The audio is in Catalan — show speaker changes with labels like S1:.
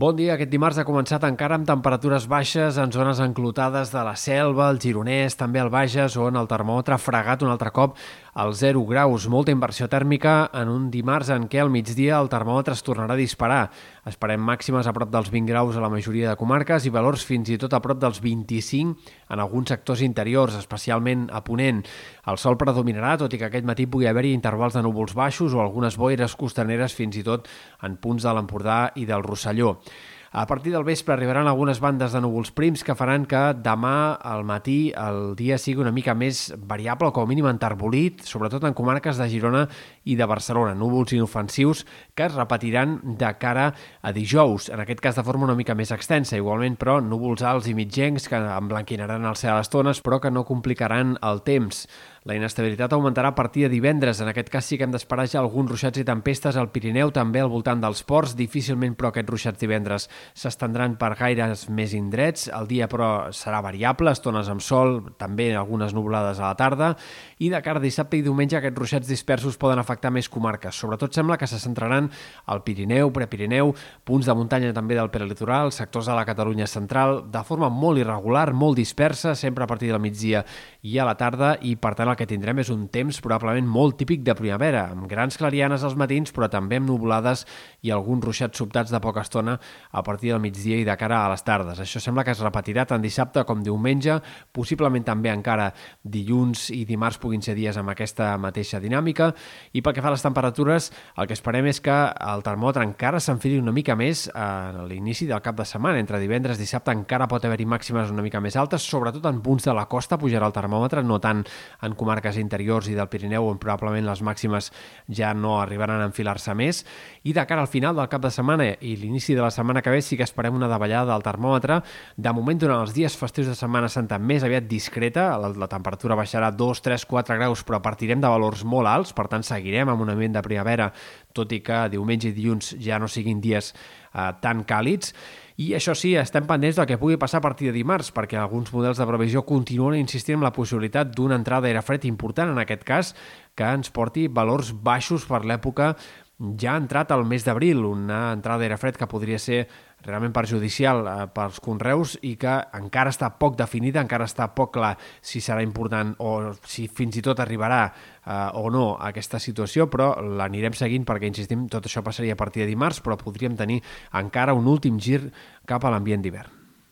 S1: Bon dia. Aquest dimarts ha començat encara amb temperatures baixes en zones enclotades de la Selva, el Gironès, també el Bages, on el termòmetre ha fregat un altre cop als 0 graus. Molta inversió tèrmica en un dimarts en què al migdia el termòmetre es tornarà a disparar. Esperem màximes a prop dels 20 graus a la majoria de comarques i valors fins i tot a prop dels 25 en alguns sectors interiors, especialment a Ponent. El sol predominarà, tot i que aquest matí pugui haver-hi intervals de núvols baixos o algunes boires costaneres fins i tot en punts de l'Empordà i del Rosselló. A partir del vespre arribaran algunes bandes de núvols prims que faran que demà al matí el dia sigui una mica més variable, com a mínim enterbolit, sobretot en comarques de Girona i de Barcelona. Núvols inofensius que es repetiran de cara a dijous, en aquest cas de forma una mica més extensa. Igualment, però, núvols alts i mitjencs que emblanquinaran el cel a estones, però que no complicaran el temps. La inestabilitat augmentarà a partir de divendres. En aquest cas sí que hem d'esperar ja alguns ruixats i tempestes al Pirineu, també al voltant dels ports. Difícilment, però, aquests ruixats divendres s'estendran per gaires més indrets. El dia, però, serà variable, estones amb sol, també algunes nublades a la tarda. I de cara a dissabte i diumenge aquests ruixats dispersos poden afectar més comarques. Sobretot sembla que se centraran al Pirineu, Prepirineu, punts de muntanya també del prelitoral, sectors de la Catalunya central, de forma molt irregular, molt dispersa, sempre a partir del migdia i a la tarda, i per tant el que tindrem és un temps probablement molt típic de primavera, amb grans clarianes als matins, però també amb nuvolades i alguns ruixats sobtats de poca estona a partir del migdia i de cara a les tardes. Això sembla que es repetirà tant dissabte com diumenge, possiblement també encara dilluns i dimarts puguin ser dies amb aquesta mateixa dinàmica. I pel que fa a les temperatures, el que esperem és que el termòmetre encara s'enfili una mica més a l'inici del cap de setmana. Entre divendres i dissabte encara pot haver-hi màximes una mica més altes, sobretot en punts de la costa pujarà el termòmetre, no tant en comarques interiors i del Pirineu on probablement les màximes ja no arribaran a enfilar-se més. I de cara al final del cap de setmana i l'inici de la setmana que ve sí que esperem una davallada del termòmetre. De moment, durant els dies festius de Setmana Santa més aviat discreta, la, la temperatura baixarà 2, 3, 4 graus, però partirem de valors molt alts, per tant seguirem amb un ambient de primavera, tot i que diumenge i dilluns ja no siguin dies eh, tan càlids. I això sí, estem pendents del que pugui passar a partir de dimarts, perquè alguns models de previsió continuen insistint en la possibilitat d'una entrada d'aire fred important, en aquest cas, que ens porti valors baixos per l'època ja ha entrat al mes d'abril, una entrada d'aire fred que podria ser realment perjudicial eh, pels conreus i que encara està poc definida, encara està poc clar si serà important o si fins i tot arribarà eh, o no a aquesta situació, però l'anirem seguint perquè, insistim, tot això passaria a partir de dimarts, però podríem tenir encara un últim gir cap a l'ambient d'hivern.